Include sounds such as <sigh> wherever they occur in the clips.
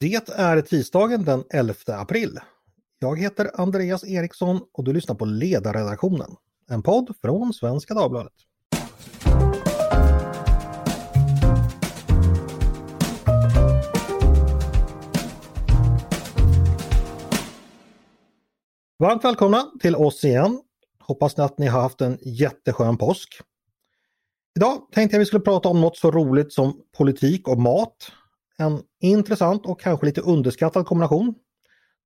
Det är tisdagen den 11 april. Jag heter Andreas Eriksson och du lyssnar på Ledarredaktionen, en podd från Svenska Dagbladet. Varmt välkomna till oss igen. Hoppas att ni har haft en jätteskön påsk. Idag tänkte jag vi skulle prata om något så roligt som politik och mat. En intressant och kanske lite underskattad kombination.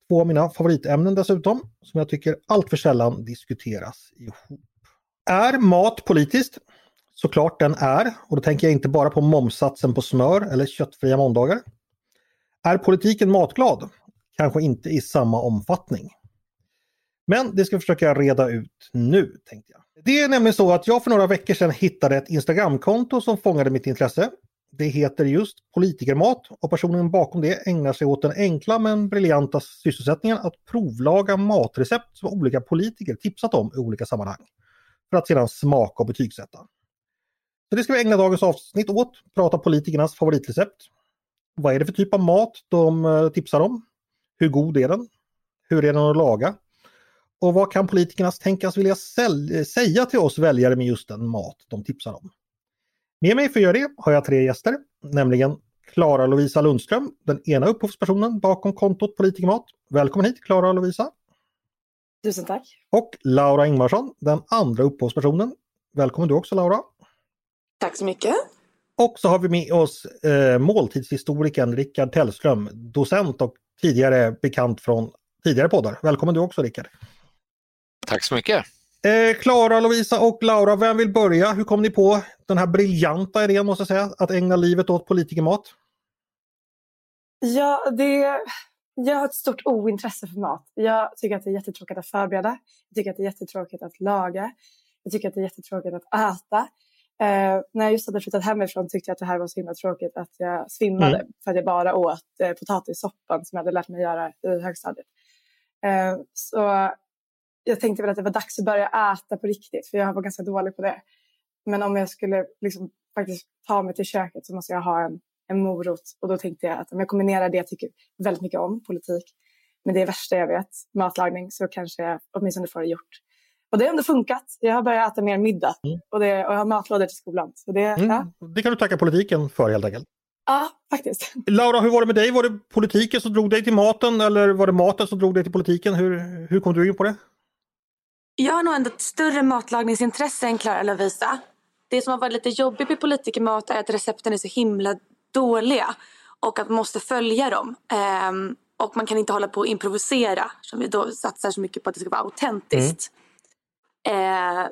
Två av mina favoritämnen dessutom, som jag tycker alltför sällan diskuteras ihop. Är mat politiskt? Såklart den är, och då tänker jag inte bara på momsatsen på smör eller köttfria måndagar. Är politiken matglad? Kanske inte i samma omfattning. Men det ska vi försöka reda ut nu, tänkte jag. Det är nämligen så att jag för några veckor sedan hittade ett Instagramkonto som fångade mitt intresse. Det heter just Politikermat och personen bakom det ägnar sig åt den enkla men briljanta sysselsättningen att provlaga matrecept som olika politiker tipsat om i olika sammanhang. För att sedan smaka och betygsätta. Så det ska vi ägna dagens avsnitt åt, prata politikernas favoritrecept. Vad är det för typ av mat de eh, tipsar om? Hur god är den? Hur är den att laga? Och vad kan politikerna tänkas vilja säga till oss väljare med just den mat de tipsar om? Med mig för att göra det har jag tre gäster, nämligen Klara Lovisa Lundström, den ena upphovspersonen bakom kontot Politikermat. Välkommen hit Klara Lovisa! Tusen tack! Och Laura Ingvarsson, den andra upphovspersonen. Välkommen du också Laura! Tack så mycket! Och så har vi med oss eh, måltidshistorikern Rickard Tellström, docent och tidigare bekant från tidigare poddar. Välkommen du också Rickard! Tack så mycket! Eh, Klara, eh, Lovisa och Laura, vem vill börja? Hur kom ni på den här briljanta idén måste jag säga, att ägna livet åt politikermat? Ja, det... Jag har ett stort ointresse för mat. Jag tycker att det är jättetråkigt att förbereda. Jag tycker att det är jättetråkigt att laga. Jag tycker att det är jättetråkigt att äta. Eh, när jag just hade flyttat hemifrån tyckte jag att det här var så himla tråkigt att jag svimmade mm. för att jag bara åt eh, potatissoppan som jag hade lärt mig göra i högstadiet. Eh, så jag tänkte väl att det var dags att börja äta på riktigt för jag var ganska dålig på det. Men om jag skulle liksom faktiskt ta mig till köket så måste jag ha en, en morot och då tänkte jag att om jag kombinerar det jag tycker väldigt mycket om, politik, med det värsta jag vet, matlagning, så kanske jag åtminstone får det gjort. Och det har ändå funkat. Jag har börjat äta mer middag mm. och, det, och jag har matlådor till skolan. Så det, mm. ja. det kan du tacka politiken för helt enkelt. Ja, faktiskt. <laughs> Laura, hur var det med dig? Var det politiken som drog dig till maten eller var det maten som drog dig till politiken? Hur, hur kom du in på det? Jag har nog ändå ett större matlagningsintresse än Klara Lovisa. Det som har varit lite jobbigt med politikermat är att recepten är så himla dåliga och att man måste följa dem. Um, och man kan inte hålla på och improvisera som vi då satsar så mycket på att det ska vara autentiskt. Mm. Uh,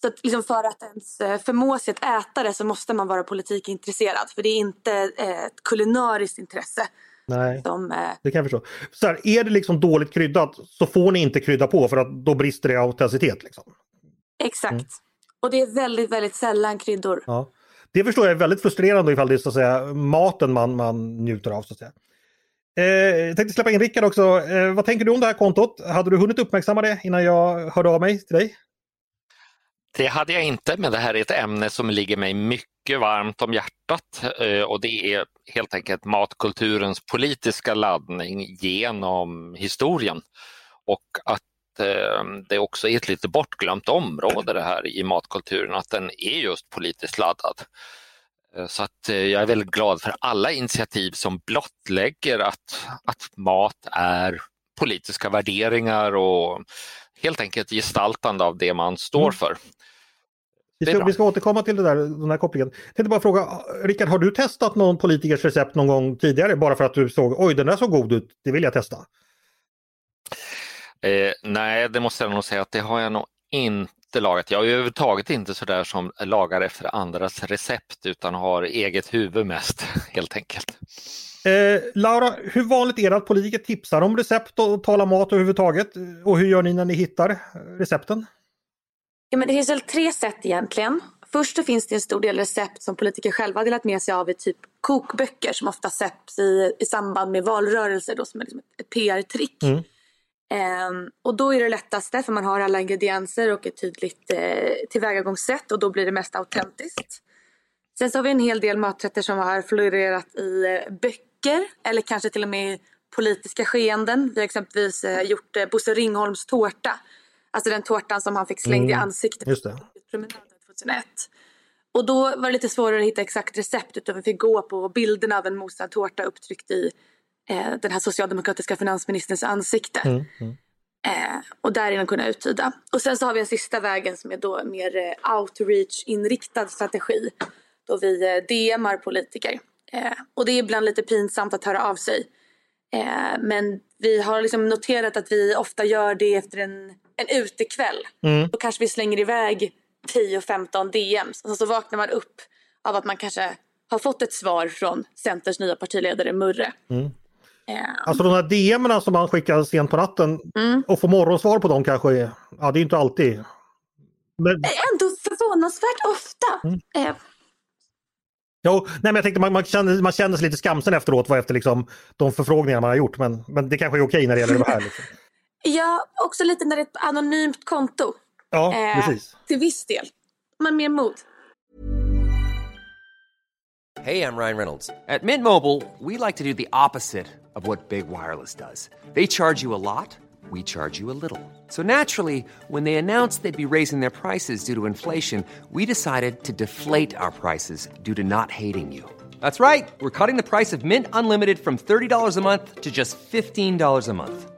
så att liksom för att ens eh, förmå sig att äta det så måste man vara politikintresserad för det är inte ett kulinariskt intresse. Nej, som, eh... det kan jag förstå. Så här, är det liksom dåligt kryddat så får ni inte krydda på för att då brister det i autenticitet. Liksom. Exakt. Mm. Och det är väldigt, väldigt sällan kryddor. Ja. Det förstår jag är väldigt frustrerande ifall det är så att säga, maten man, man njuter av. Så att säga. Eh, jag tänkte släppa in Rickard också. Eh, vad tänker du om det här kontot? Hade du hunnit uppmärksamma det innan jag hörde av mig till dig? Det hade jag inte, men det här är ett ämne som ligger mig mycket varmt om hjärtat eh, och det är helt enkelt matkulturens politiska laddning genom historien. Och att eh, det också är ett lite bortglömt område det här i matkulturen, att den är just politiskt laddad. Eh, så att jag är väldigt glad för alla initiativ som blottlägger att, att mat är politiska värderingar och helt enkelt gestaltande av det man står mm. för. Vi ska, vi ska återkomma till det där, den här kopplingen. Jag tänkte bara fråga, Rickard, har du testat någon politikers recept någon gång tidigare bara för att du såg, oj den där såg god ut, det vill jag testa? Eh, nej, det måste jag nog säga att det har jag nog inte lagat. Jag är överhuvudtaget inte sådär som lagar efter andras recept utan har eget huvud mest <laughs> helt enkelt. Eh, Laura, hur vanligt är det att politiker tipsar om recept och talar mat överhuvudtaget? Och hur gör ni när ni hittar recepten? Ja, men det finns väl tre sätt egentligen. Först så finns det en stor del recept som politiker själva har delat med sig av i typ kokböcker som ofta sätts i, i samband med valrörelser då, som är liksom ett PR-trick. Mm. Um, och då är det lättaste för man har alla ingredienser och ett tydligt uh, tillvägagångssätt och då blir det mest autentiskt. Sen så har vi en hel del maträtter som har florerat i eh, böcker eller kanske till och med i politiska skeenden. Vi har exempelvis eh, gjort eh, Bosse Ringholms tårta. Alltså den tårtan som han fick slängd mm. i ansiktet Just det. 2001. Och då var det lite svårare att hitta exakt recept utan vi fick gå på bilderna av en mosad tårta upptryckt i eh, den här socialdemokratiska finansministerns ansikte. Mm, mm. Eh, och därigenom kunna uttyda. Och sen så har vi en sista vägen som är då mer eh, outreach-inriktad strategi. Då vi eh, DMar politiker. Eh, och det är ibland lite pinsamt att höra av sig. Eh, men vi har liksom noterat att vi ofta gör det efter en, en utekväll. Mm. Då kanske vi slänger iväg 10-15 DMs. Och så vaknar man upp av att man kanske har fått ett svar från Centerns nya partiledare Murre. Mm. Um, alltså de här DMerna som man skickar sent på natten mm. och får morgonsvar på dem kanske, ja det är inte alltid. Men... Ändå förvånansvärt ofta. Mm. Eh. Jo, nej men jag tänkte man, man, känner, man känner sig lite skamsen efteråt vad efter liksom, de förfrågningar man har gjort men, men det kanske är okej när det gäller det här. Liksom. Ja, också lite när det är ett anonymt konto. Ja, eh, precis. Till viss del. Men mer mod. Hej, jag Ryan Reynolds. At Mint Mobile, we like to do the opposite of what Big Wireless does. They charge you a lot, we charge you a little. So naturally, when they announced they'd be raising their prices due to inflation, we decided to deflate our prices due to not hating you. That's right. We're cutting the price of Mint Unlimited from $30 a month to just $15 a month.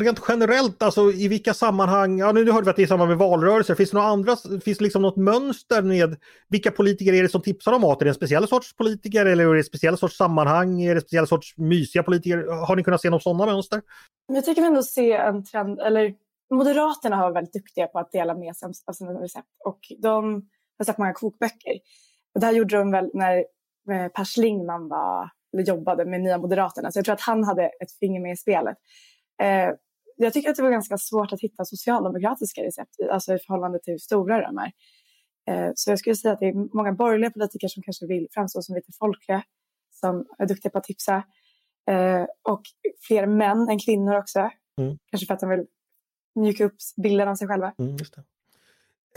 rent generellt, alltså i vilka sammanhang, ja nu, hörde vi att det är i samband med valrörelser, finns det några andra, finns det liksom något mönster med vilka politiker är det som tipsar om mat? Är det en speciell sorts politiker eller är det en speciell sorts sammanhang? Är det en speciell sorts mysiga politiker? Har ni kunnat se något sådana mönster? Jag tycker vi ändå se en trend, eller Moderaterna har varit väldigt duktiga på att dela med sig av sina recept och de har sett många kokböcker. Och det här gjorde de väl när eh, Per Schlingman var, eller jobbade med Nya Moderaterna, så jag tror att han hade ett finger med i spelet. Eh, jag tycker att det var ganska svårt att hitta socialdemokratiska recept, alltså i förhållande till hur stora de är. Eh, så jag skulle säga att det är många borgerliga politiker som kanske vill framstå som lite folkliga, som är duktiga på att tipsa. Eh, och fler män än kvinnor också. Mm. Kanske för att de vill mjuka upp bilden av sig själva. Mm.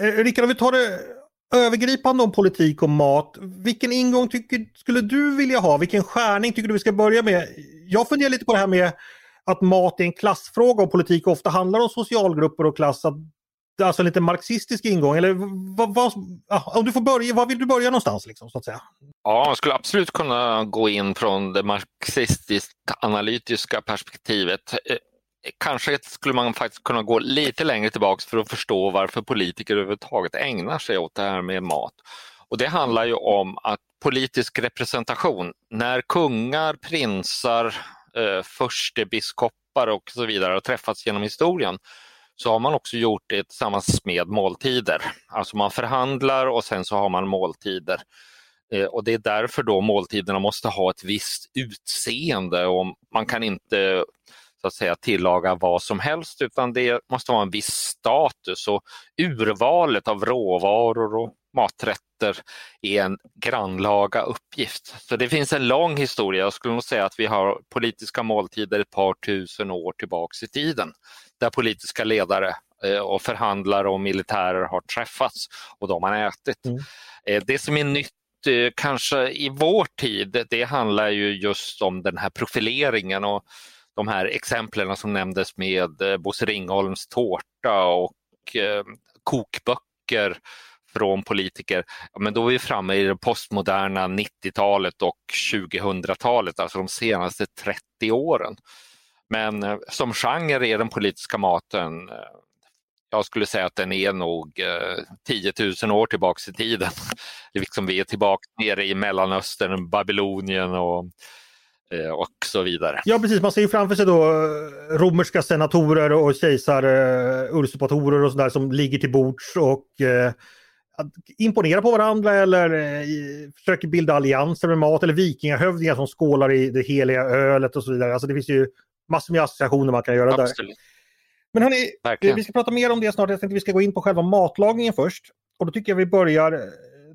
Eh, Rickard, om vi tar det övergripande om politik och mat. Vilken ingång tycker, skulle du vilja ha? Vilken skärning tycker du vi ska börja med? Jag funderar lite på det här med att mat är en klassfråga och politik ofta handlar om socialgrupper och klass. Att, alltså lite marxistisk ingång. Eller vad, vad, ah, om du får börja, var vill du börja någonstans? Liksom, så att säga? Ja, man skulle absolut kunna gå in från det marxistiskt analytiska perspektivet. Eh, kanske skulle man faktiskt kunna gå lite längre tillbaks för att förstå varför politiker överhuvudtaget ägnar sig åt det här med mat. Och det handlar ju om att politisk representation, när kungar, prinsar, eh, furstebiskopar och så vidare har träffats genom historien så har man också gjort det tillsammans med måltider. Alltså man förhandlar och sen så har man måltider. Eh, och det är därför då måltiderna måste ha ett visst utseende och man kan inte så att säga tillaga vad som helst utan det måste vara en viss status och urvalet av råvaror och maträtter är en grannlaga uppgift. Så det finns en lång historia, jag skulle nog säga att vi har politiska måltider ett par tusen år tillbaks i tiden där politiska ledare eh, och förhandlare och militärer har träffats och de har ätit. Mm. Eh, det som är nytt eh, kanske i vår tid, det handlar ju just om den här profileringen och de här exemplen som nämndes med Bosse Ringholms tårta och kokböcker från politiker, men då är vi framme i det postmoderna 90-talet och 2000-talet, alltså de senaste 30 åren. Men eh, som genre är den politiska maten, eh, jag skulle säga att den är nog eh, 10 000 år tillbaks i tiden. <laughs> Liksom vi är tillbaka nere i Mellanöstern, Babylonien och och så vidare. Ja precis, man ser ju framför sig då romerska senatorer och kejsar och sådär som ligger till bords och imponerar på varandra eller uh, försöker bilda allianser med mat eller vikingahövdingar som skålar i det heliga ölet och så vidare. Alltså det finns ju massor med associationer man kan göra Absolut. där. Men hörni, vi ska prata mer om det snart. Jag tänkte vi ska gå in på själva matlagningen först. Och då tycker jag vi börjar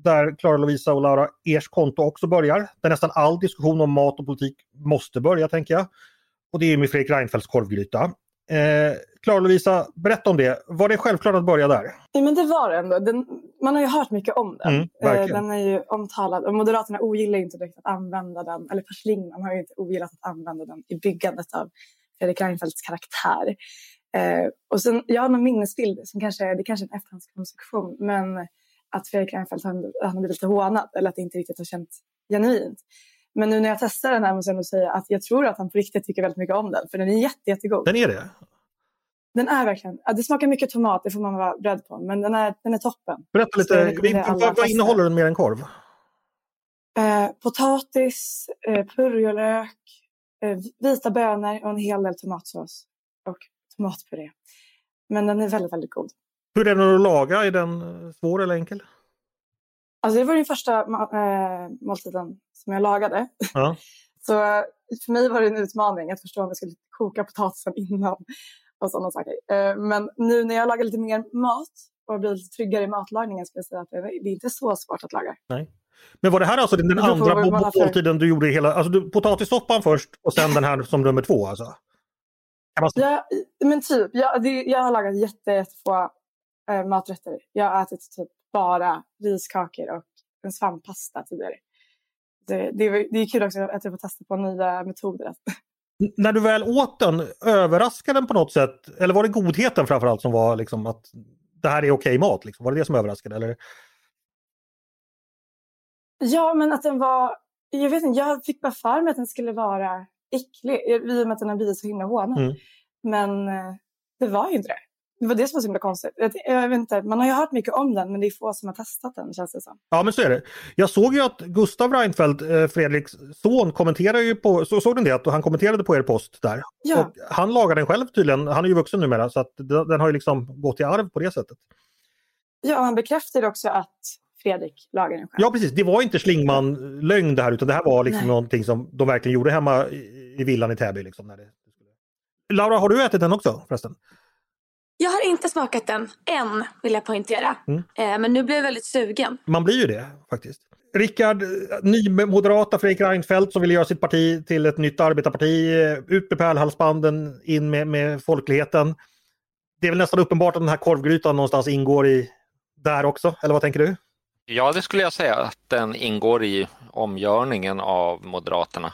där Klara Lovisa och Laura, ers konto också börjar. Där nästan all diskussion om mat och politik måste börja tänker jag. Och det är med Fredrik Reinfeldts korvgryta. Eh, Klara Lovisa, berätta om det. Var det självklart att börja där? Ja, men det var det ändå. Den, man har ju hört mycket om den. Mm, verkligen. den är ju omtalad och Moderaterna ogillar inte direkt att använda den. Eller Per Schlingmann har ju inte ogillat att använda den i byggandet av Fredrik Reinfeldts karaktär. Eh, och sen, jag har någon minnesbild, som kanske, det kanske är en efterhandskonstruktion, men att Fredrik Reinfeldt han, han har blivit lite hånad eller att det inte riktigt har känts genuint. Men nu när jag testar den här måste jag ändå säga att jag tror att han på riktigt tycker väldigt mycket om den, för den är jätte, jättegod. Den är det? Den är verkligen, det smakar mycket tomat, det får man vara beredd på, men den är, den är toppen. Berätta lite, vad, vad innehåller den mer än korv? Eh, potatis, eh, purjolök, eh, vita bönor och en hel del tomatsås och tomatpuré. Men den är väldigt, väldigt god. Hur är den att laga? Är den eh, svår eller enkel? Alltså det var den första eh, måltiden som jag lagade. Ja. <laughs> Så för mig var det en utmaning att förstå om jag skulle koka potatisen innan och sådana saker. Eh, men nu när jag lagar lite mer mat och blir lite tryggare i matlagningen skulle jag säga att det är inte så svårt att laga. Men var det här alltså den på andra måltiden du gjorde hela... Alltså du, potatissoppan först och sen den här som nummer två alltså? Ja, men typ, jag, det, jag har lagat jätte, jättefå eh, maträtter. Jag har ätit typ bara riskakor och en svamppasta tidigare. Det, det, är- det är kul också att jag får testa på nya metoder. N- <laughs> När du väl åt den, överraskade den på något sätt? Eller var det godheten framförallt som var liksom att det här är okej mat? Liksom? Var det det som överraskade? Eller? Ja, men att den var... Jag vet inte, jag fick bara för mig att den skulle vara äcklig i och med att den har blivit så himla hånad. Mm. Men eh, det var ju inte det. Det var det som var så himla konstigt. Jag, jag vet inte, man har ju hört mycket om den, men det är få som har testat den känns det som. Ja men så är det. Jag såg ju att Gustav Reinfeldt, eh, Fredriks son, kommenterar ju på, så såg du det? Att han kommenterade på er post där. Ja. Och han lagar den själv tydligen, han är ju vuxen numera så att den den har ju liksom gått i arv på det sättet. Ja, han bekräftade också att Fredrik lagar den själv. Ja precis, det var inte Schlingman-lögn det här utan det här var liksom Nej. någonting som de verkligen gjorde hemma i, i villan i Täby. Liksom, när det... Laura, har du ätit den också förresten? Jag har inte smakat den än, vill jag poängtera. Mm. Eh, men nu blir jag väldigt sugen. Man blir ju det faktiskt. Rickard, eh, nymoderata Fredrik Reinfeldt som vill göra sitt parti till ett nytt arbetarparti. eh, Ut med pärlhalsbanden, in med, med folkligheten. Det är väl nästan uppenbart att den här korvgrytan någonstans ingår i där också, eller vad tänker du? Ja, det skulle jag säga att den ingår i omgörningen av Moderaterna.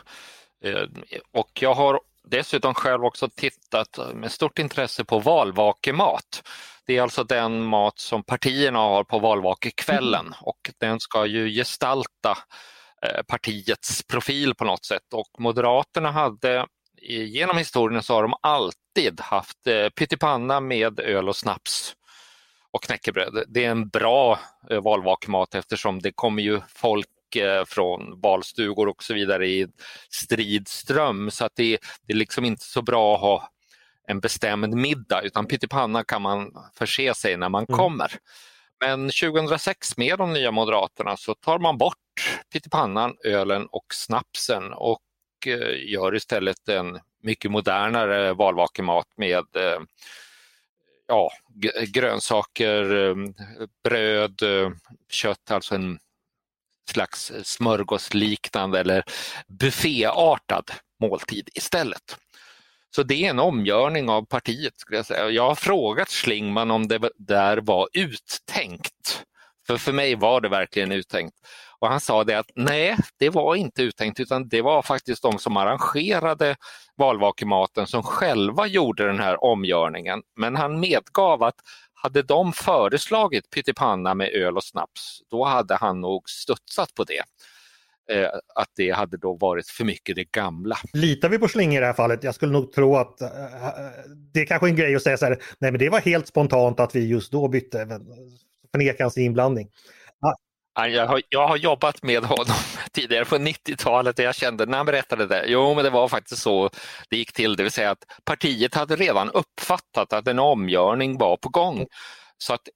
Och jag har dessutom själv också tittat med stort intresse på valvakemat. Det är alltså den mat som partierna har på valvakekvällen och den ska ju gestalta eh, partiets profil på något sätt och Moderaterna hade genom historien så har de alltid haft eh, pyttipanna med öl och snaps och knäckebröd. Det är en bra eh, valvakemat eftersom det kommer ju folk från valstugor och så vidare i strid ström så att det, det är liksom inte så bra att ha en bestämd middag utan pyttipanna kan man förse sig när man Mm. kommer. Men 2006 med de nya Moderaterna så tar man bort pyttipannan, ölen och snapsen och eh, gör istället en mycket modernare valvakemat med eh, ja, grönsaker, eh, bröd, eh, kött, alltså en slags smörgåsliknande eller bufféartad måltid istället. Så det är en omgörning av partiet skulle jag säga. Jag har frågat Schlingman om det där var uttänkt. För för mig var det verkligen uttänkt. Och han sa det att nej, det var inte uttänkt utan det var faktiskt de som arrangerade valvakematen som själva gjorde den här omgörningen. Men han medgav att hade de föreslagit pyttipanna med öl och snaps, då hade han nog studsat på det. Eh, att det hade då varit för mycket det gamla. Litar vi på Schling i det här fallet? Jag skulle nog tro att eh, det är kanske en grej att säga så här, nej men det var helt spontant att vi just då bytte, men förnekar hans inblandning. Ja, Jag har, jag har jobbat med honom tidigare på 90-talet och jag kände när han berättade det, jo men det var faktiskt så det gick till, det vill säga att partiet hade redan uppfattat att en omgörning var på gång. Så att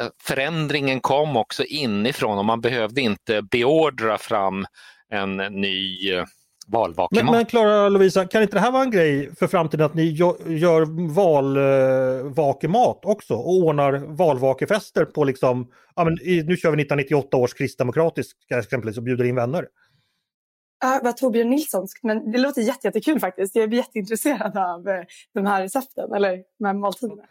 eh, förändringen kom också inifrån och man behövde inte beordra fram en ny eh, eh, valvakemat. Men, men Klara Lovisa, kan inte det här vara en grej för framtiden att ni gör valvakemat också och ordnar valvakefester på liksom, ja men nu kör vi 1998 års kristdemokratisk exempelvis och bjuder in vänner. Ja, vad Torbjörn Nilssonskt, men det låter jättekul jätte faktiskt. Jag blir jätteintresserad av eh, de här recepten eller de här måltiderna.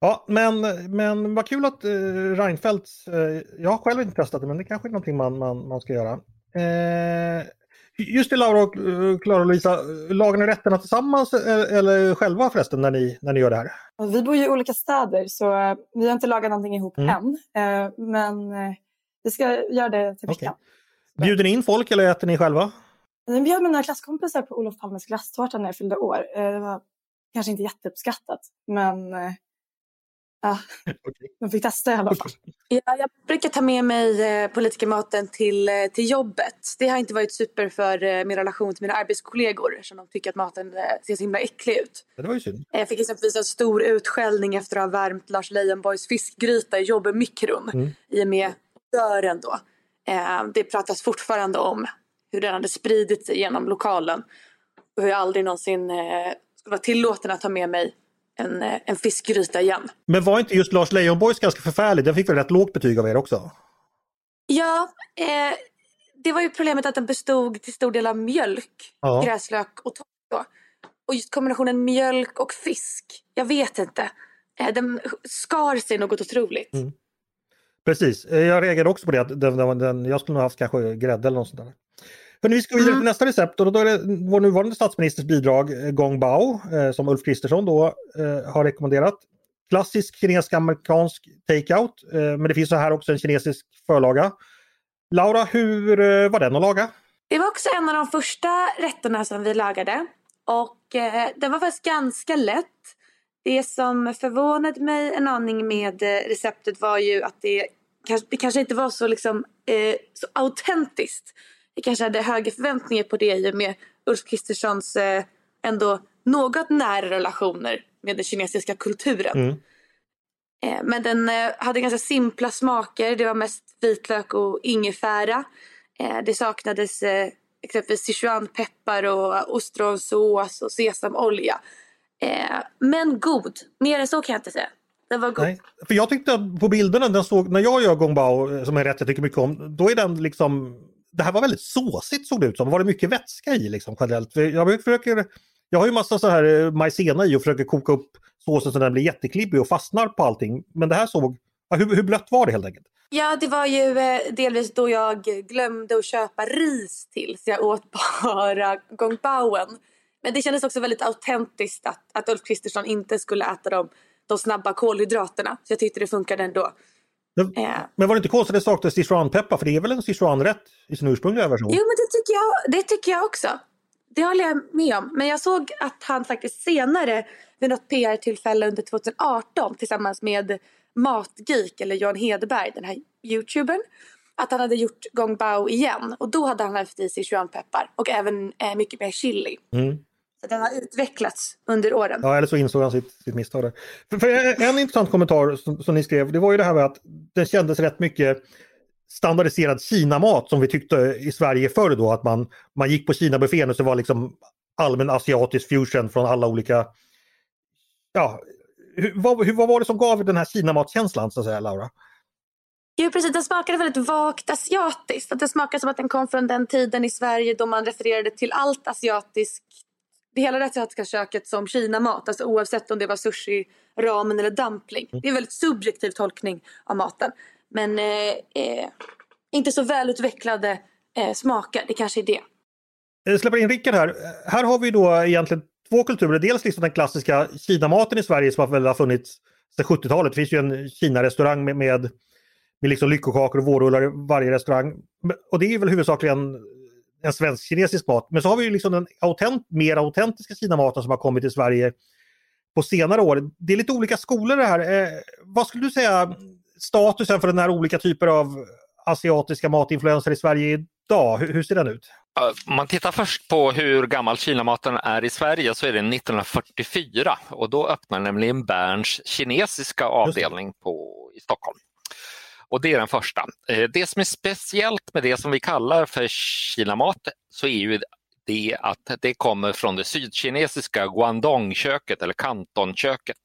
Ja, men, men vad kul att eh, Reinfeldt, eh, jag har själv inte testat det, men det kanske är någonting man, man, man ska göra. Eh, just det Laura och eh, Klara och Lisa, lagar ni rätterna tillsammans eh, eller själva förresten när ni, när ni gör det här? Vi bor ju i olika städer så vi har inte lagat någonting ihop mm. än. Eh, men vi ska göra det till veckan. Okay. Bjuder ni in folk eller äter ni själva? Jag bjöd mina klasskompisar på Olof Palmes glasstårta när jag fyllde år. Det var kanske inte jätteuppskattat men Ja, okay. de fick testa i alla fall. Ja, jag brukar ta med mig eh, politikermaten till, eh, till jobbet. Det har inte varit super för eh, min relation till mina arbetskollegor eftersom de tycker att maten ser så himla äcklig ut. Det var ju synd. Jag fick exempelvis en stor utskällning efter att ha värmt Lars Leijonborgs fiskgryta i jobbmikron mm. i och med dörren då. Det pratas fortfarande om hur den hade spridit sig genom lokalen och hur jag aldrig någonsin skulle vara tillåten att ta med mig en, eh, en fiskgryta igen. Men var inte just Lars Leijonborgs ganska förfärlig? Den fick väl rätt lågt betyg av er också? Ja, eh, det var ju problemet att den bestod till stor del av mjölk, ja. gräslök och tomato. Och just kombinationen mjölk och fisk, jag vet inte. Eh, den skar sig något otroligt. Mm. Precis, eh, jag reagerade också på det. Att den, den, den, jag skulle nog haft kanske grädde eller något sånt där. Men vi ska vidare till mm. nästa recept och då är det vår nuvarande statsministers bidrag eh, Gong Bao eh, som Ulf Kristersson då eh, har rekommenderat. Klassisk kinesisk-amerikansk takeout eh, men det finns så här också en kinesisk förlaga. Laura, hur eh, var den att laga? Det var också en av de första rätterna som vi lagade och eh, den var faktiskt ganska lätt. Det som förvånade mig en aning med receptet var ju att det, det kanske inte var så, liksom, så autentiskt jag kanske hade högre förväntningar på det i och med Ulf Kristerssons eh, ändå något nära relationer med den kinesiska kulturen. Mm. Eh, men den eh, hade ganska simpla smaker. Det var mest vitlök och ingefära. Eh, det saknades eh, exempelvis sichuanpeppar och ostronsås och sesamolja. Eh, men god. Mer än så kan jag inte säga. Den var god. Nej, för jag tyckte att på bilderna den såg, när jag gör gong bao som är rätt jag tycker mycket om, då är den liksom det här var väldigt såsigt såg det ut som. Var det mycket vätska i liksom generellt? Jag, försöker, jag har ju massa så här eh, majsena i och försöker koka upp såsen så den blir jätteklibbig och fastnar på allting. Men det här såg, hur, hur blött var det helt enkelt? Ja, det var ju eh, delvis då jag glömde att köpa ris till så jag åt <laughs> bara Gongbaoen. Men det kändes också väldigt autentiskt att, att Ulf Kristersson inte skulle äta de, de snabba kolhydraterna. Så jag tyckte det funkade ändå. Men, men var det inte konstigt att det saknades Sichuanpeppar? För det är väl en Sichuanrätt i sin ursprungliga version? Jo, men det tycker, jag, det tycker jag också. Det håller jag med om. Men jag såg att han faktiskt senare vid något PR-tillfälle under 2018 tillsammans med Matgeek eller Jan Hedberg, den här youtubern, att han hade gjort Gong Bao igen. Och då hade han haft i sig Sichuanpeppar och även eh, mycket mer chili. Mm. Så den har utvecklats under åren. Ja, eller så insåg han sitt, sitt misstag där. För, för en, intressant kommentar som, som, ni skrev, det var ju det här med att det kändes rätt mycket standardiserad Kina-mat som vi tyckte i Sverige förr då, att man, man gick på Kina-buffén och så var liksom allmän asiatisk fusion från alla olika... Ja, hur, vad, hur, vad var det som gav den här Kina-matkänslan så att säga, Laura? Jo precis, den smakade väldigt vagt asiatiskt. Att det smakade som att den kom från den tiden i Sverige då man refererade till allt asiatiskt det hela det asiatiska köket som Kina-mat. Alltså oavsett om det var sushi, ramen eller dumpling. Mm. Det är en väldigt subjektiv tolkning av maten. Men eh, eh, inte så välutvecklade eh, smaker. Det kanske är det. Jag släpper in Rickard här. Här har vi då egentligen två kulturer. Dels liksom den klassiska Kina-maten i Sverige som har funnits sedan 70-talet. Det finns ju en Kina-restaurang med, med, med liksom lyckokakor och vårrullar i varje restaurang. Och det är väl huvudsakligen en svensk-kinesisk mat. Men så har vi ju liksom den autent, mer autentiska Kina-maten som har kommit till Sverige på senare år. Det är lite olika skolor det här. Eh, vad skulle du säga statusen för den här olika typer av asiatiska matinfluenser i Sverige idag? Hur, hur ser den ut? Om man tittar först på hur gammal Kinamaten är i Sverige så är det 1944 och då öppnar nämligen Berns kinesiska avdelning på, i Stockholm. Och det är den första. Eh, det som är speciellt med det som vi kallar för Kinamat så är ju det att det kommer från det sydkinesiska Guangdong-köket eller Kantonköket.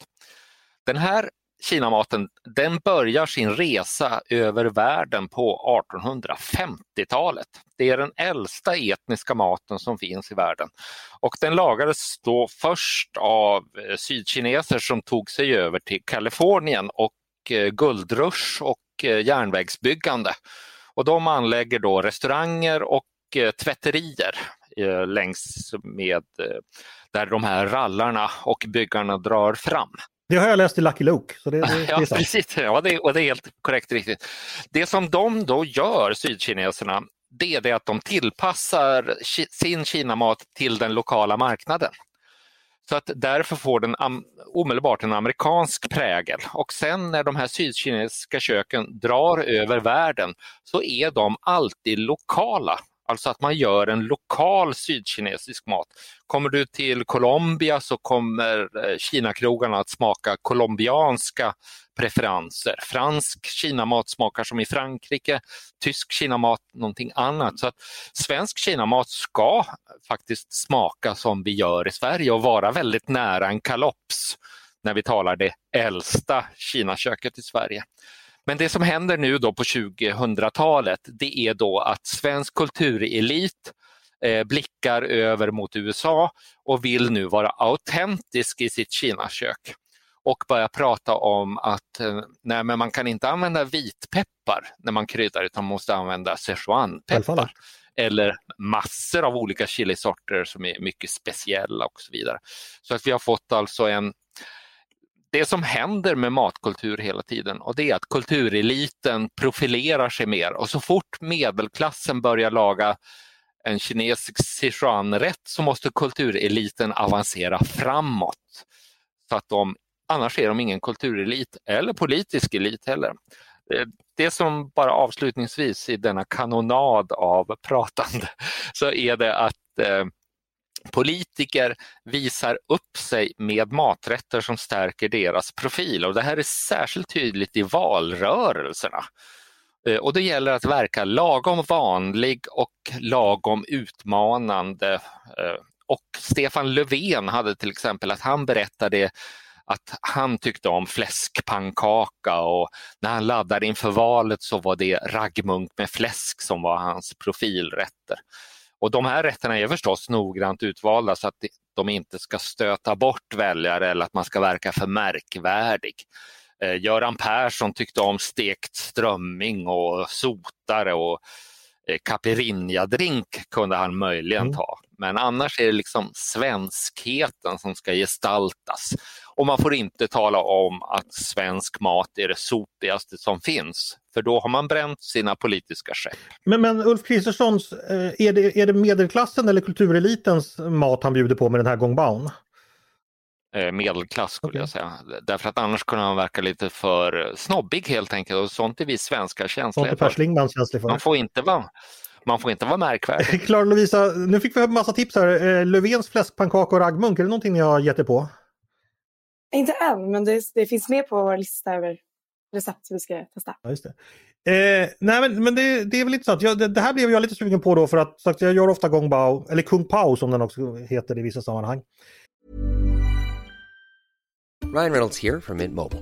Den här Kinamaten den börjar sin resa över världen på 1850-talet. Det är den äldsta etniska maten som finns i världen. Och den lagades då först av eh, sydkineser som tog sig över till Kalifornien och eh, guldrush och eh, järnvägsbyggande. Och de anlägger då restauranger och tvätterier längs med där de här rallarna och byggarna drar fram. Det har jag läst i Lucky Luke. Så det, det, <laughs> ja, det är precis. Ja, det, och det är helt korrekt riktigt. Det som de då gör, sydkineserna, det är det att de tillpassar sin kinamat till den lokala marknaden. Så att därför får den omedelbart en amerikansk prägel. Och sen när de här sydkinesiska köken drar över världen så är de alltid lokala Alltså att man gör en lokal sydkinesisk mat. Kommer du till Colombia så kommer eh, Kinakrogarna att smaka colombianska preferenser. Fransk kinamat smakar som i Frankrike, tysk kinamat någonting annat. Så att svensk kinamat ska faktiskt smaka som vi gör i Sverige och vara väldigt nära en kalops när vi talar det äldsta kinaköket i Sverige. Men det som händer nu då på 2000-talet det är då att svensk kulturelit eh, blickar över mot USA och vill nu vara autentisk i sitt Kinakök och börja prata om att eh, nej, men man kan inte använda vitpeppar när man kryddar utan man måste använda Sichuanpeppar. Eller massor av olika chilisorter som är mycket speciella och så vidare. Så att vi har fått alltså en det som händer med matkultur hela tiden och det är att kultureliten profilerar sig mer och så fort medelklassen börjar laga en kinesisk Sichuan-rätt så måste kultureliten avancera framåt. Så att de, annars är de ingen kulturelit eller politisk elit heller. Det som bara avslutningsvis i denna kanonad av pratande <laughs> så är det att eh, politiker visar upp sig med maträtter som stärker deras profil och det här är särskilt tydligt i valrörelserna. Eh, och det gäller att verka lagom vanlig och lagom utmanande. Eh, och Stefan Löfven hade till exempel att han berättade att han tyckte om fläskpannkaka och när han laddade inför valet så var det raggmunk med fläsk som var hans profilrätter. Och de här rätterna är förstås noggrant utvalda så att de inte ska stöta bort väljare eller att man ska verka för märkvärdig. Eh, Göran Persson tyckte om stekt strömming och sotare och eh, caipirinha-drink kunde han möjligen mm. ta. Men annars är det liksom svenskheten som ska gestaltas. Och man får inte tala om att svensk mat är det sotigaste som finns. För då har man bränt sina politiska skepp. Men, men Ulf Kristerssons, eh, är det, är det medelklassen eller kulturelitens mat han bjuder på med den här gångbaun? Eh, medelklass skulle okay. jag säga. Därför att annars kunde han verka lite för snobbig helt enkelt och sånt är vi svenskar känsliga för. Känslig för. Man får inte vara man får inte vara märkvärdig. <laughs> Klara Lovisa, nu fick vi en massa tips här. Eh, Löfvens fläskpannkaka och raggmunk, är det någonting ni har gett er på? Inte än, men det, det finns med på vår lista över recept som vi ska testa. Ja, just det. Eh, nej men, men det, det, är väl intressant. Jag, det, det, här blev jag lite sugen på då för att sagt, jag gör ofta Gong Bao, eller Kung Pao som den också heter i vissa sammanhang. Ryan Reynolds här från Mint Mobile.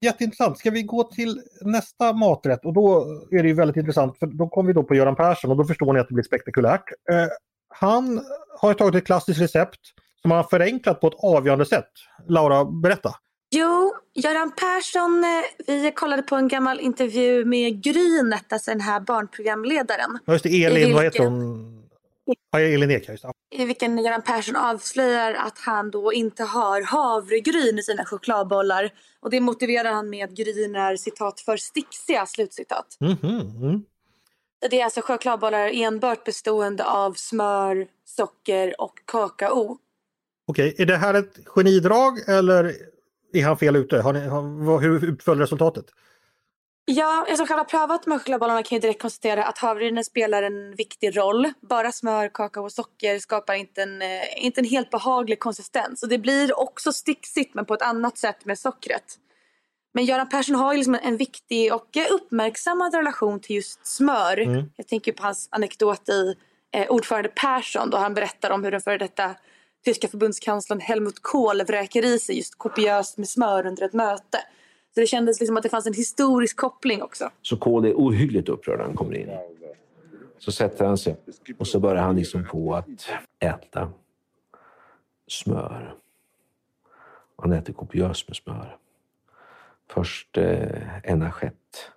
Jätteintressant. Ska vi gå till nästa maträtt? Och då är det ju väldigt intressant för då kommer vi då på Göran Persson och då förstår ni att det blir spektakulärt. Eh, han har tagit ett klassiskt recept som han har förenklat på ett avgörande sätt. Laura, berätta. Jo, Göran Persson, eh, vi kollade på en gammal intervju med Grynet, alltså den här barnprogramledaren. Ja, just det, Elin, vilken... vad heter hon? <laughs> Ja, Elin Ek, just I vilken Göran Persson avslöjar att han då inte har havregryn i sina chokladbollar. Och det motiverar han med att gryn är citat för sticksiga, slutcitat. Mm -hmm. Det är alltså chokladbollar enbart bestående av smör, socker och kakao. Okej, är det här ett genidrag eller är han fel ute? Har ni, har, hur utföll resultatet? Ja, jag som själv har prövat med chokladbollarna kan jag direkt konstatera att havregrynen spelar en viktig roll. Bara smör, kakao och socker skapar inte en, eh, inte en helt behaglig konsistens. Och det blir också sticksigt men på ett annat sätt med sockret. Men Göran Persson har ju liksom en viktig och uppmärksammad relation till just smör. Mm. Jag tänker på hans anekdot i eh, Ordförande Persson då han berättar om hur den före detta tyska förbundskanslern Helmut Kohl vräker i sig just kopiöst med smör under ett möte. Så det kändes liksom att det fanns en historisk koppling också. Så Kohl är ohyggligt upprörd när han kommer in. Så sätter han sig och så börjar han liksom på att äta smör. Han äter kopiöst med smör. Först eh, en assiett.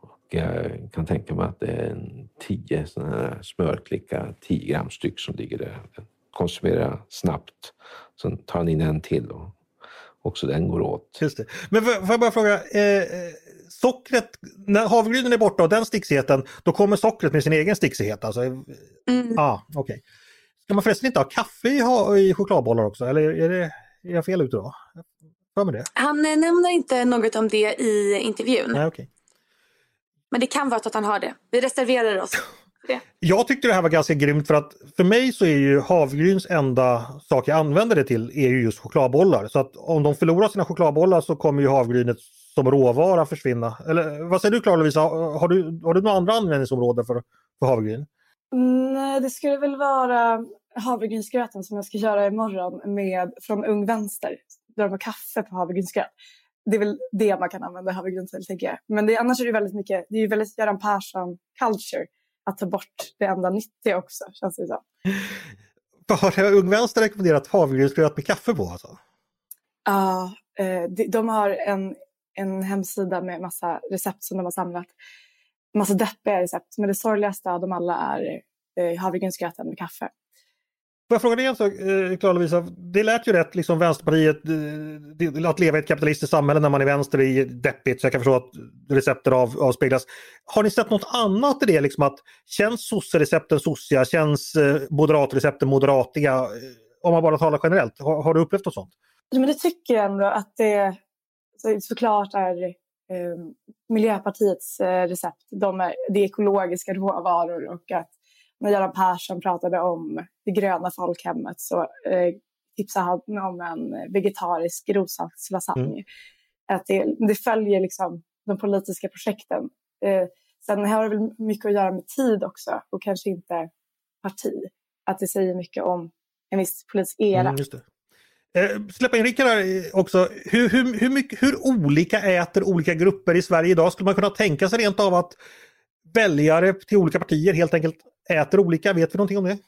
Och jag kan tänka mig att det är en tio sådana här smörklickar, 10 gram styck som ligger där. Konsumerar snabbt. Sen tar han in en till och också den går åt. Just det. Men får jag bara fråga, eh, sockret, när havregrynen är borta och den sticksheten, då kommer sockret med sin egen sticksighet? Alltså, mm. ah, okay. Ska man förresten inte ha kaffe i, i chokladbollar också? Eller är, det, är jag fel ute då? Han eh, nämner inte något om det i intervjun. Nej, okay. Men det kan vara att han har det. Vi reserverar oss. <laughs> Det. Jag tyckte det här var ganska grymt för att för mig så är ju havregryns enda sak jag använder det till är ju just chokladbollar. Så att om de förlorar sina chokladbollar så kommer ju havregrynet som råvara försvinna. Eller vad säger du Klara Lovisa, har du, har du några andra användningsområden för, för havregryn? Nej, det skulle väl vara havregrynsgröten som jag ska göra imorgon med, från Ung Vänster. Där de har kaffe på havregrynsgröt. Det är väl det man kan använda havregryn till, tänker jag. Men det, annars är det väldigt mycket, det är ju väldigt Göran Persson culture att ta bort det enda nyttiga också, känns det som. <laughs> Har Ung Vänster rekommenderat havregrynsgröt med kaffe på alltså? Ja, uh, de, de, har en, en hemsida med massa recept som de har samlat. Massa deppiga recept, men det sorgligaste av dem alla är uh, havregrynsgröten med kaffe. Får jag fråga dig en sak, eh, Klara Lovisa? Det lät ju rätt, liksom Vänsterpartiet, eh, att leva i ett kapitalistiskt samhälle när man är vänster är deppigt, så jag kan förstå att recepten av, avspeglas. Har ni sett något annat i det? Liksom att känns sosserecepten sossiga? Känns eh, moderatrecepten moderatiga? Om man bara talar generellt, har, har du upplevt något sånt? Ja, men det tycker jag ändå att det såklart är eh, Miljöpartiets eh, recept. De är, det är ekologiska råvaror och att när Göran Persson pratade om det gröna folkhemmet så eh, tipsade han om en vegetarisk rossalslasagne. Mm. Att det, det, följer liksom de politiska projekten. Eh, sen har det väl mycket att göra med tid också och kanske inte parti. Att det säger mycket om en viss politisk era. Mm, Eh, släppa in Rickard här också. Hur, hur, hur, mycket, hur olika äter olika grupper i Sverige idag? Skulle man kunna tänka sig rent av att väljare till olika partier helt enkelt äter olika? Vet vi någonting om det?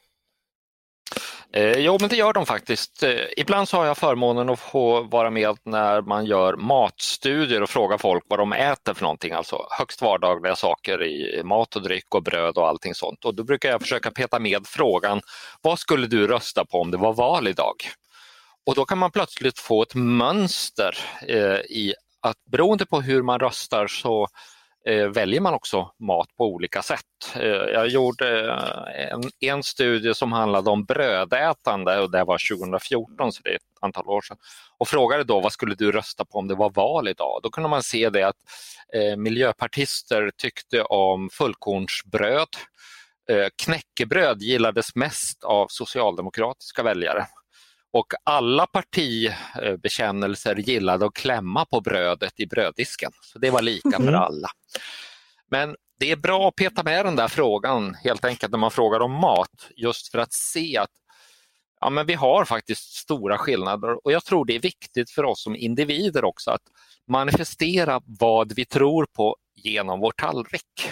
Eh, jo, men det gör de faktiskt. Eh, ibland så har jag förmånen att få vara med när man gör matstudier och frågar folk vad de äter för någonting, alltså högst vardagliga saker i mat och dryck och bröd och allting sånt. Och då brukar jag försöka peta med frågan, vad skulle du rösta på om det var val idag? Och då kan man plötsligt få ett mönster eh, i att beroende på hur man röstar så Eh, väljer man också mat på olika sätt. Eh, jag gjorde eh, en, en, studie som handlade om brödätande och det var 2014, så det är ett antal år sedan. Och frågade då vad skulle du rösta på om det var val idag? Då kunde man se det att eh, miljöpartister tyckte om fullkornsbröd. Eh, knäckebröd gillades mest av socialdemokratiska väljare och alla partibekännelser gillade att klämma på brödet i bröddisken. Så det var lika för mm. alla. Men det är bra att peta med den där frågan helt enkelt när man frågar om mat just för att se att ja, men vi har faktiskt stora skillnader och jag tror det är viktigt för oss som individer också att manifestera vad vi tror på genom vår tallrik.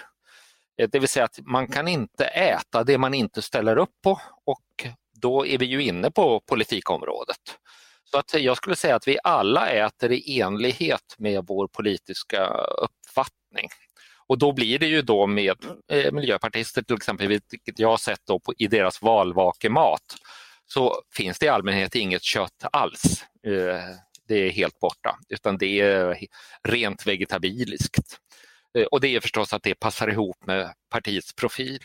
Det vill säga att man kan inte äta det man inte ställer upp på och då är vi ju inne på politikområdet. Så att jag skulle säga att vi alla äter i enlighet med vår politiska uppfattning. Och då blir det ju då med eh, miljöpartister till exempel, vilket jag har sett då på, i deras valvakemat, så finns det i allmänhet inget kött alls. Eh, det är helt borta, utan det är rent vegetabiliskt. Eh, och det är förstås att det passar ihop med partiets profil.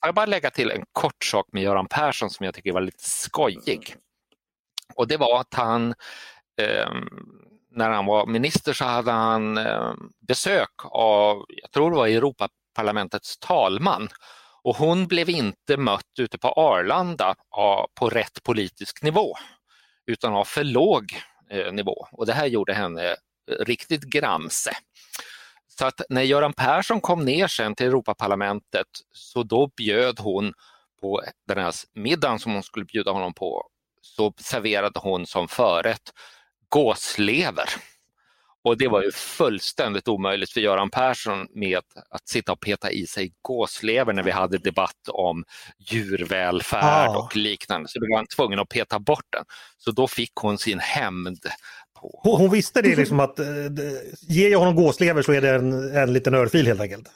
Jag vill bara lägga till en kort sak med Göran Persson som jag tycker var lite skojig. Och det var att han, eh, när han var minister så hade han eh, besök av, jag tror det var Europaparlamentets talman och hon blev inte mött ute på Arlanda på rätt politisk nivå utan av för låg eh, nivå och det här gjorde henne eh, riktigt gramse. Så att när Göran Persson kom ner sen till Europaparlamentet så då bjöd hon på den här middagen som hon skulle bjuda honom på så serverade hon som förrätt gåslever. Och det var ju fullständigt omöjligt för Göran Persson med att sitta och peta i sig gåslever när vi hade debatt om djurvälfärd ah. och liknande. Så då var han tvungen att peta bort den. Så då fick hon sin hämnd på. Hon, hon visste det liksom att eh, ger jag honom gåslever så är det en, en liten örfil helt enkelt.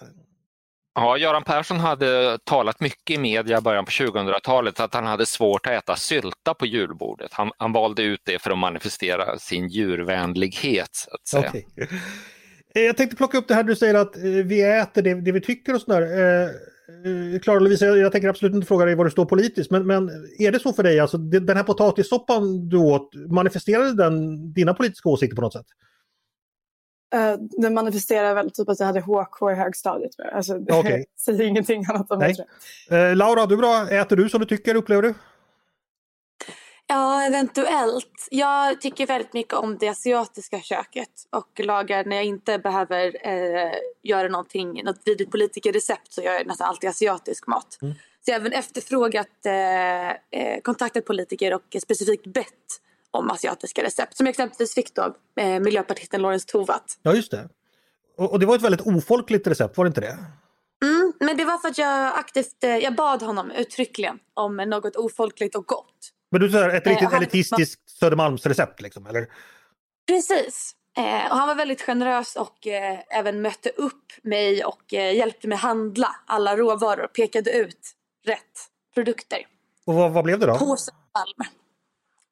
Ja, Göran Persson hade talat mycket i media i början på 2000-talet att han hade svårt att äta sylta på julbordet. Han, han valde ut det för att manifestera sin djurvänlighet. Så att säga. Okay. Eh, jag tänkte plocka upp det här du säger att eh, vi äter det, det vi tycker och sådär. Eh, Klara Lovisa, jag tänker absolut inte fråga dig var du står politiskt, men, men är det så för dig, alltså den här potatissoppan du åt, manifesterade den dina politiska åsikter på något sätt? Uh, den manifesterar väl typ att jag hade HK i högstadiet. Alltså, det okay. <laughs> säger ingenting annat om Nej. det. Uh, Laura, du bra? Äter du som du tycker, upplever du? Ja, eventuellt. Jag tycker väldigt mycket om det asiatiska köket och lagar när jag inte behöver eh, göra någonting, något vidrigt politikerrecept så gör jag nästan alltid asiatisk mat. Mm. Så jag har även efterfrågat, eh, eh, kontaktat politiker och specifikt bett om asiatiska recept. Som jag exempelvis fick då eh, miljöpartisten Lorentz Tovatt. Ja, just det. Och, och, det var ett väldigt ofolkligt recept, var det inte det? Mm, men det var för att jag aktivt, eh, jag bad honom uttryckligen om något ofolkligt och gott. Men du säger ett riktigt eh, elitistiskt Södermalmsrecept liksom, eller? Precis. Eh, och han var väldigt generös och eh, även mötte upp mig och eh, hjälpte mig handla alla råvaror pekade ut rätt produkter. Och vad, vad blev det då? På Södermalm.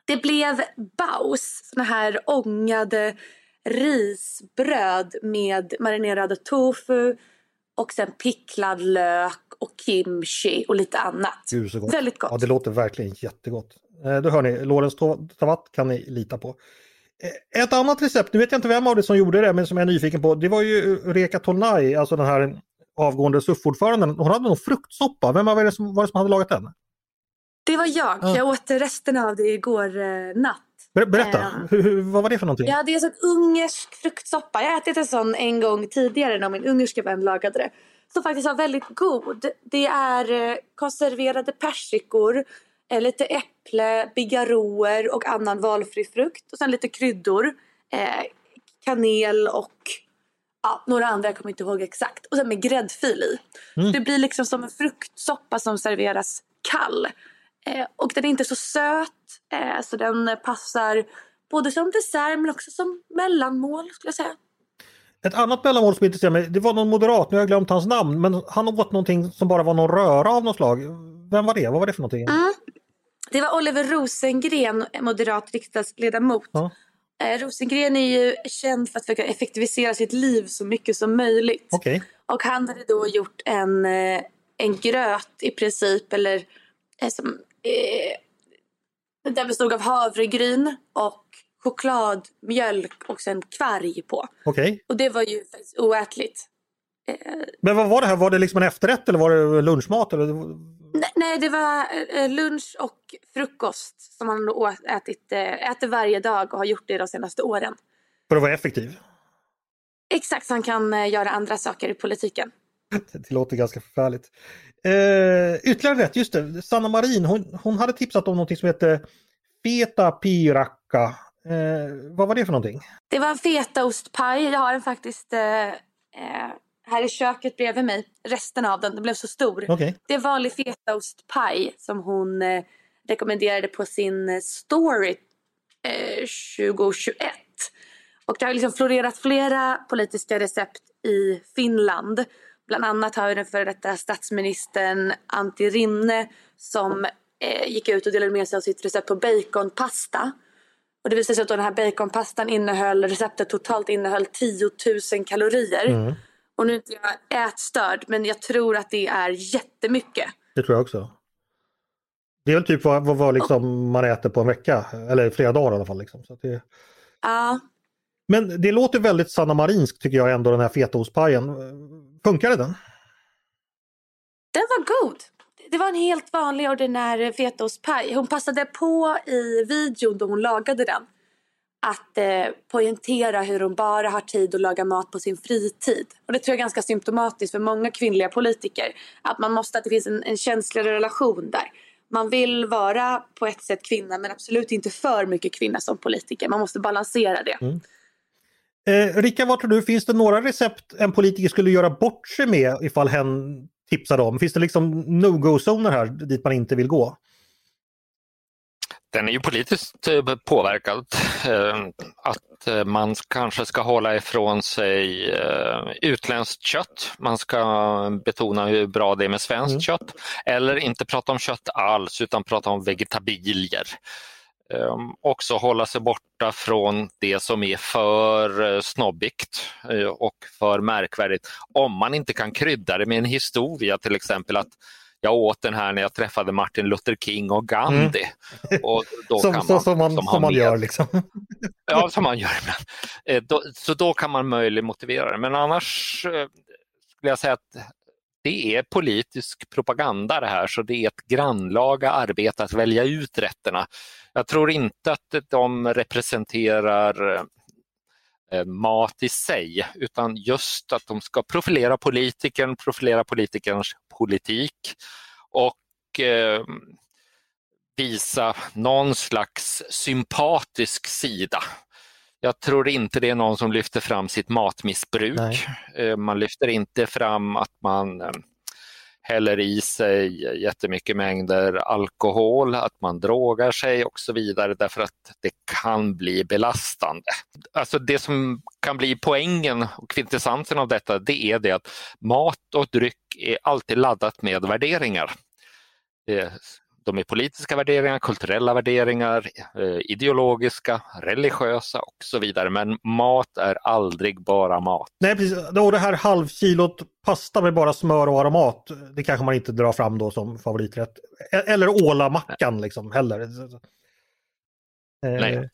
Det blev baus, såna här ångade risbröd med marinerad tofu och sen picklad lök och kimchi och lite annat. Gud, så gott. Väldigt gott. Ja, det låter verkligen jättegott. Eh, då hör ni, Lorentz Tavat kan ni lita på. Eh, ett annat recept, nu vet jag inte vem av det som gjorde det, men som jag är nyfiken på, det var ju Reka Tolnai, alltså den här avgående SUF-ordföranden. Hon hade någon fruktsoppa, vem var det som, var det som hade lagat den? Det var jag. Ja. Jag åt resten av det igår eh, natt. Ber berätta, eh, hur, hur, vad var det för någonting? Ja, det är en ungersk fruktsoppa. Jag har ätit en sån en gång tidigare när min ungerska vän lagade det. Som faktiskt var väldigt god. Det är eh, konserverade persikor, eh, lite äpple, bigarroer och annan valfri frukt. Och sen lite kryddor, eh, kanel och ja, några andra, jag kommer inte ihåg exakt. Och sen med gräddfil i. Mm. Det blir liksom som en fruktsoppa som serveras kall. Eh, och den är inte så söt eh, så den passar både som dessert men också som mellanmål skulle jag säga. Ett annat mellanmål som intresserar mig, det var någon moderat, nu har jag glömt hans namn, men han åt någonting som bara var någon röra av något slag. Vem var det? Vad var det för någonting? Mm. Det var Oliver Rosengren, moderat riksdagsledamot. Ja. Eh, Rosengren är ju känd för att försöka effektivisera sitt liv så mycket som möjligt. Okay. Och han hade då gjort en, eh, en gröt i princip, eller eh, som eh, den bestod av havregryn och choklad, mjölk och sen kvarg på. Okay. Och det var ju faktiskt oätligt. Eh, Men vad var det här? Var det liksom en efterrätt eller var det lunchmat? Eller? Nej, nej, det var eh, lunch och frukost som man ätit, eh, äter varje dag och har gjort det de senaste åren. För att vara effektiv? Exakt, så han kan göra andra saker i politiken. <laughs> Det låter ganska förfärligt. Eh, ytterligare rätt, just det. Sanna Marin, hon, hon hade tipsat om någonting som heter Feta Piracca. Eh, vad var det för någonting? Det var en fetaostpaj. Jag har den faktiskt eh, här i köket bredvid mig. Resten av den, den blev så stor. Okay. Det är vanlig fetaostpaj som hon eh, rekommenderade på sin eh, story 2021. Och det har liksom florerat flera politiska recept i Finland. Bland annat har den före detta statsministern Antti Rinne som eh, gick ut och delade med sig av sitt recept på baconpasta. Och det visade sig att den här baconpastan innehöll, receptet totalt innehöll 10 000 kalorier. Mm. Och nu är inte jag ätstörd men jag tror att det är jättemycket. Det tror jag också. Det är väl typ vad, vad, vad liksom man äter på en vecka, eller flera dagar i alla fall. Liksom. Så det... Ja. Men det låter väldigt Sanna Marinskt tycker jag ändå den här fetaostpajen. Funkar det den? Den var god. Det var en helt vanlig ordinär fetaostpaj. Hon passade på i videon då hon lagade den att eh, poängtera hur hon bara har tid att laga mat på sin fritid. Och det tror jag är ganska symptomatiskt för många kvinnliga politiker. Att man måste, att det finns en, en känslig relation där. Man vill vara på ett sätt kvinna men absolut inte för mycket kvinna som politiker. Man måste balansera det. Mm. Eh, Rika, vad tror du, finns det några recept en politiker skulle göra bort sig med ifall hen tipsade om? Finns det liksom no-go-zoner här dit man inte vill gå? Den är ju politiskt eh, påverkad. Eh, att eh, man kanske ska hålla ifrån sig utländskt kött. Man ska betona hur bra det är med svenskt mm. kött. Eller inte prata om kött alls utan prata om vegetabilier. Också hålla sig borta från det som är för snobbigt och för märkvärdigt. Om man inte kan krydda det med en historia till exempel att jag åt den här när jag träffade Martin Luther King och Gandhi. Mm. Och då som, kan man, som man, som, som man gör liksom. ja, som man gör ibland. Eh, då, så då kan man möjligen motivera det. Men annars eh, skulle jag säga att det är politisk propaganda det här, så det är ett grannlaga arbete att välja ut rätterna. Jag tror inte att de representerar eh, mat i sig, utan just att de ska profilera politikern, profilera politikerns politik och eh, visa någon slags sympatisk sida. Jag tror inte det är någon som lyfter fram sitt matmissbruk. Eh, man lyfter inte fram att man eh, häller i sig jättemycket mängder alkohol, att man drogar sig och så vidare därför att det kan bli belastande. Alltså det som kan bli poängen och kvintessensen av detta det är det att mat och dryck är alltid laddat med värderingar. De är politiska värderingar, kulturella värderingar, eh, ideologiska, religiösa och så vidare. Men mat är aldrig bara mat. Nej, precis. Och det här halvkilot pasta med bara smör och aromat, det kanske man inte drar fram då som favoriträtt. E-, eller ålamackan liksom heller. Eh, Nej,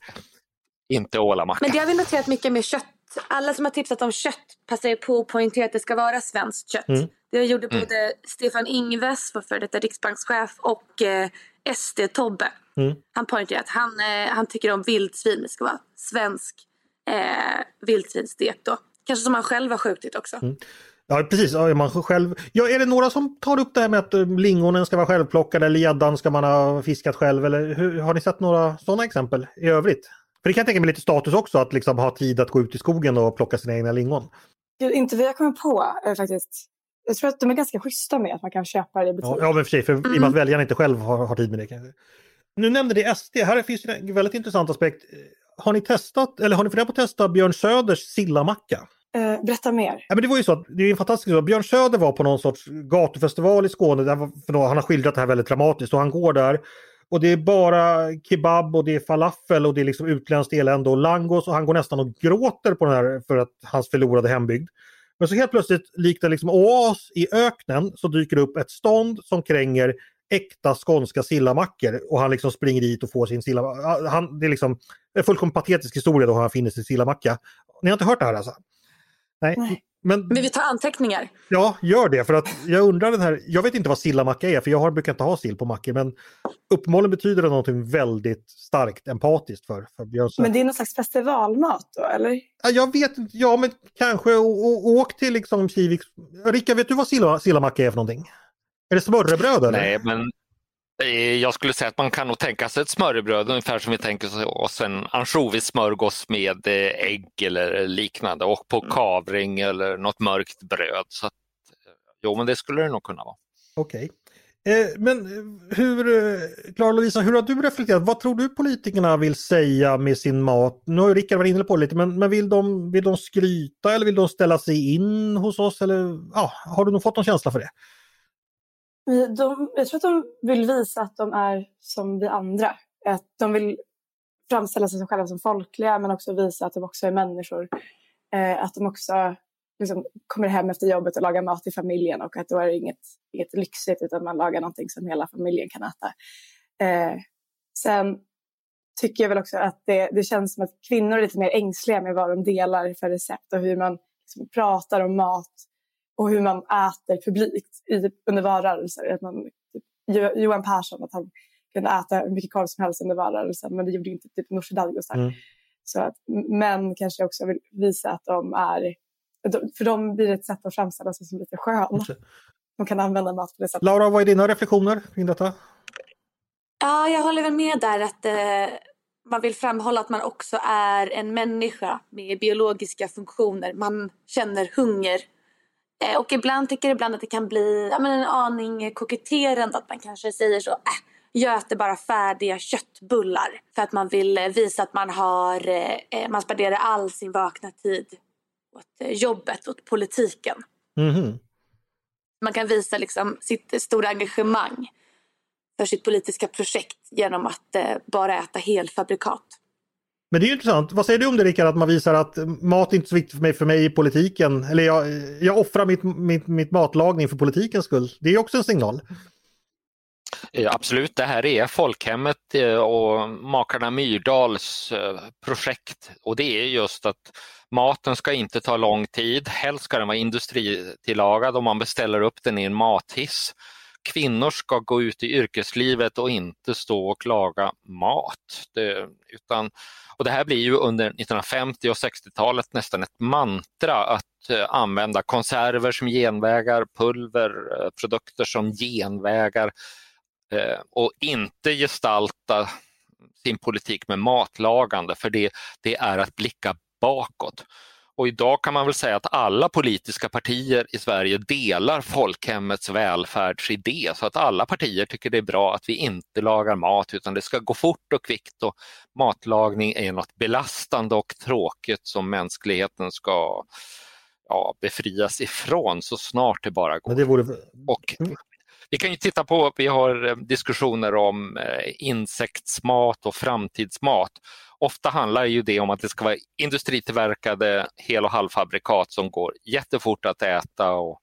inte ålamackan. Men det har vi noterat mycket med kött. Alla som har tipsat om kött passar ju på att poängtera att det ska vara svenskt kött. Mm. Det gjorde mm. både Stefan Ingves, vår före detta riksbankschef, och eh, SD-Tobbe. Mm. Han poängterade att han, eh, han tycker om vildsvin. Det ska vara svensk eh, vildsvinsstek då. Kanske som han själv har skjutit också. Mm. Ja precis, ja, är man själv... ja, är det några som tar upp det här med att eh, lingonen ska vara självplockade eller gäddan ska man ha fiskat själv? Eller hur, har ni sett några sådana exempel i övrigt? För det kan jag tänka mig lite status också att liksom ha tid att gå ut i skogen och plocka sina egna lingon. Gud, inte vad jag kommer på faktiskt. Jag tror att de är ganska schyssta med att man kan köpa det i butik. Ja, ja men för sig, för mm. i och med att mm. väljarna inte själv har, har tid med det. Kanske. Nu nämnde det SD, här finns en väldigt intressant aspekt. Har ni testat, eller har ni funderat på att testa Björn Söders sillamacka? Uh, berätta mer. Ja, men det var ju så att, det är en fantastisk sak. Björn Söder var på någon sorts gatufestival i Skåne, där, för då, han har skildrat det här väldigt dramatiskt och han går där och det är bara kebab och det är falafel och det är liksom utländskt elände och langos och han går nästan och gråter på den här för att hans förlorade hembygd. Men så helt plötsligt, likt en liksom oas i öknen, så dyker det upp ett stånd som kränger äkta skånska sillamackor och han liksom springer dit och får sin sillamacka. Det är liksom en fullkomligt patetisk historia då han finner sin sillamacka. Ni har inte hört det här alltså? Nej. Nej. Men, men vi tar anteckningar. Ja, gör det. För att jag undrar den här, jag vet inte vad sillamacka är för jag har, brukar inte ha sill på mackor men uppenbarligen betyder det någonting väldigt starkt empatiskt för, för Björn Men det är någon slags festivalmat då eller? Ja, jag vet inte, ja men kanske och, och, åk till liksom Kivik. Rickard, vet du vad sillamacka är för någonting? Är det smörrebröd eller? Nej, men jag skulle säga att man kan nog tänka sig ett smörrebröd ungefär som vi tänker oss en ansjovis-smörgås med eh, ägg eller liknande och på mm. kavring eller något mörkt bröd. Så att, eh, jo, men det skulle det nog kunna vara. Okej. Okay. Eh, men hur, Klara Lovisa, hur har du reflekterat? Vad tror du politikerna vill säga med sin mat? Nu har ju Rickard varit inne på det lite, men, men vill, de, vill de skryta eller vill de ställa sig in hos oss? Eller, ja, har du nog fått någon känsla för det? De, jag tror att de vill visa att de är som vi andra. Att de vill framställa sig själva som folkliga men också visa att de också är människor. Eh, att de också liksom kommer hem efter jobbet och lagar mat till familjen och att då är det inget, inget lyxigt utan man lagar någonting som hela familjen kan äta. Eh, sen tycker jag väl också att det, det känns som att kvinnor är lite mer ängsliga med vad de delar för recept och hur man liksom pratar om mat och hur man äter publikt i, under valrörelser. Att man, typ, Johan Persson, att han kunde äta hur mycket korv som helst under valrörelsen men det gjorde inte typ Nooshi Dadgostar. Mm. Så att män kanske också vill visa att de är för dem blir ett sätt att framställa sig som lite skön. De kan använda mat på det sättet. Laura, vad är dina reflektioner kring detta? Ja, jag håller väl med där att eh, man vill framhålla att man också är en människa med biologiska funktioner. Man känner hunger. Eh, och ibland tycker jag ibland att det kan bli ja, men en aning koketterande att man kanske säger så. Äh, jag äter bara färdiga köttbullar för att man vill eh, visa att man har eh, man spenderar all sin vakna tid åt eh, jobbet, åt politiken. Mm. Man kan visa liksom sitt stora engagemang för sitt politiska projekt genom att eh, bara äta helfabrikat. Men det är ju intressant. Vad säger du om det Rickard, att man visar att mat är inte så viktigt för mig, för mig i politiken. Eller jag, jag offrar mitt, mitt, mitt matlagning för politikens skull. Det är också en signal. Ja, absolut, det här är folkhemmet eh, och makarna Myrdals eh, projekt och det är just att Maten ska inte ta lång tid, helst ska den vara industritillagad om man beställer upp den i en mathiss. Kvinnor ska gå ut i yrkeslivet och inte stå och laga mat. Det, utan, och det här blir ju under 1950 och 60-talet nästan ett mantra att eh, använda konserver som genvägar, pulver, eh, produkter som genvägar eh, och inte gestalta sin politik med matlagande för det, det är att blicka bakåt. Och idag kan man väl säga att alla politiska partier i Sverige delar folkhemmets välfärdsidé så att alla partier tycker det är bra att vi inte lagar mat utan det ska gå fort och kvickt och matlagning är något belastande och tråkigt som mänskligheten ska ja, befrias ifrån så snart det bara går. Det vore... och vi kan ju titta på, vi har eh, diskussioner om eh, insektsmat och framtidsmat Ofta handlar ju det om att det ska vara industritillverkade hel och halvfabrikat som går jättefort att äta och,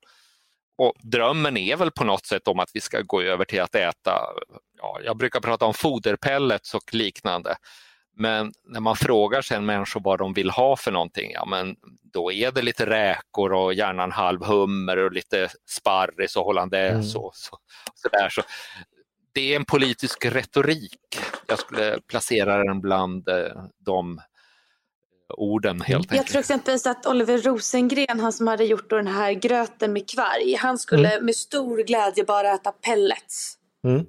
och drömmen är väl på något sätt om att vi ska gå över till att äta, ja, jag brukar prata om foderpellets och liknande. Men när man frågar sen människor vad de vill ha för någonting, ja men då är det lite räkor och gärna en halv hummer och lite sparris och hollandaise mm. och så, så, där. Så det är en politisk retorik. Jag skulle placera den bland eh, de orden helt enkelt. Jag tror exempelvis att Oliver Rosengren, han som hade gjort den här gröten med kvarg, han skulle mm. med stor glädje bara äta pellets. Mm.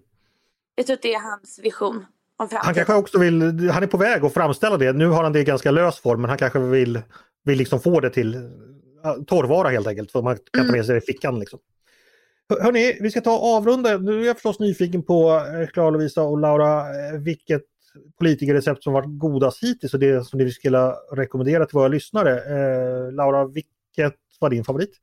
Jag tror att det är hans vision. Han kanske också vill, han är på väg att framställa det. Nu har han det i ganska lös form men han kanske vill, vill liksom få det till torrvara helt enkelt. För man kan ta med mm. sig det i fickan. Liksom. Hörni, vi ska ta avrunda. Nu är jag förstås nyfiken på eh, Klara Lovisa och Laura, eh, vilket politikerrecept som varit godast hittills och det som ni skulle rekommendera till våra lyssnare. Eh, Laura, vilket var din favorit?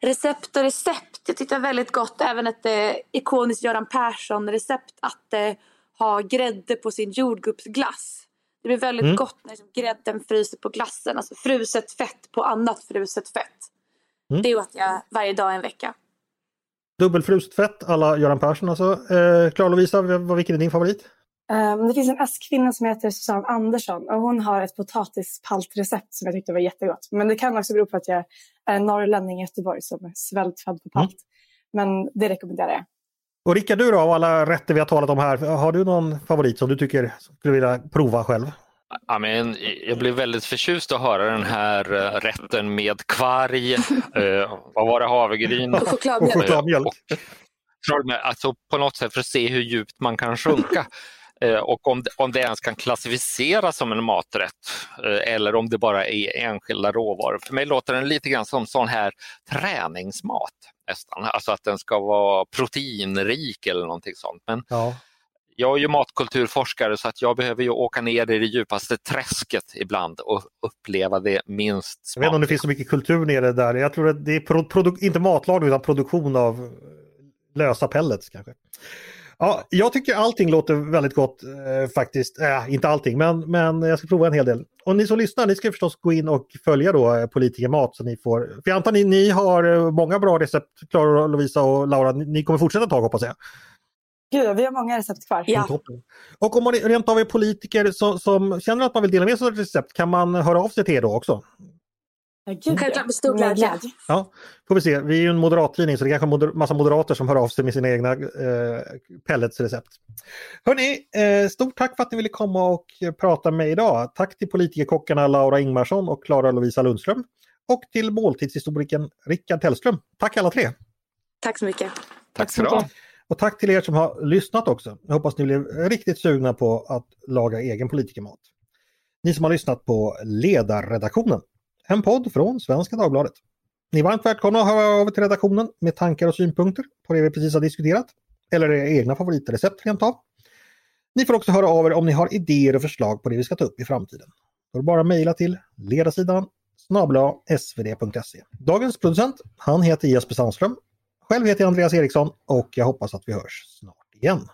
Recept och recept. Jag tyckte det var väldigt gott, även ett eh, ikoniskt Göran Persson-recept att eh, ha grädde på sin jordgubbsglass. Det blir väldigt mm. gott när liksom, grädden fryser på glassen, alltså fruset fett på annat fruset fett. Mm. Det åt jag varje dag en vecka. Dubbelfrust fett alla Göran Persson alltså. Eh, Klara Lovisa, vilken är din favorit? Um, det finns en S-kvinna som heter Susanne Andersson och hon har ett potatispaltrecept som jag tyckte var jättegott. Men det kan också bero på att jag är en norrlänning i Göteborg som är svältfödd på palt. Mm. Men det rekommenderar jag. Och Rickard, du då, av alla rätter vi har talat om här, har du någon favorit som du tycker skulle vilja prova själv? Ja, men jag blev väldigt förtjust att höra den här uh, rätten med kvarg, uh, <laughs> vad var det, havregryn och chokladmjölk. Och. Och, alltså på något sätt för att se hur djupt man kan sjunka. Uh, och om det, om det ens kan klassificeras som en maträtt eller om det bara är enskilda råvaror. För mig låter den lite grann som sån här träningsmat nästan, alltså att den ska vara proteinrik eller någonting sånt. Men ja jag är ju matkulturforskare så att jag behöver ju åka ner i det djupaste träsket ibland och uppleva det minst smakliga. Jag vet inte om det finns så mycket kultur nere där. Jag tror att det är inte matlagning utan produktion av lösa pellets kanske. Ja, jag tycker allting låter väldigt gott eh, faktiskt. Äh, inte allting, men, men jag ska prova en hel del. Och ni som lyssnar, ni ska förstås gå in och följa då eh, Politiker Mat. Så ni får, för jag antar ni, ni har eh, många bra recept, Klara, Lovisa och Laura. Ni, ni kommer fortsätta ett tag hoppas jag. Gud, vi har många recept kvar. Ja. Och om man rent av är politiker som, som känner att man vill dela med sig av ett recept, kan man höra av sig till er då också? Gud, Självklart med stor glädje. Ja, får vi se. Vi är ju en moderattidning så det är kanske moder massa moderater som hör av sig med sina egna eh, pelletsrecept. Hörni, eh, stort tack för att ni ville komma och prata med mig idag. Tack till politikerkockarna Laura Ingmarsson och Klara Lovisa Lundström. Och till måltidshistorikern Rickard Tellström. Tack alla tre! Tack så mycket. Tack så ha. Och tack till er som har lyssnat också. Jag hoppas ni blev riktigt sugna på att laga egen politikermat. Ni som har lyssnat på Ledarredaktionen, en podd från Svenska Dagbladet. Ni är varmt välkomna att höra av er till redaktionen med tankar och synpunkter på det vi precis har diskuterat. Eller era egna favoritrecept rent av. Ni får också höra av er om ni har idéer och förslag på det vi ska ta upp i framtiden. Då är det bara att mejla till ledarsidan snabla svd.se. Dagens producent, han heter Jesper Sandström. Själv heter jag Andreas Eriksson och jag hoppas att vi hörs snart igen.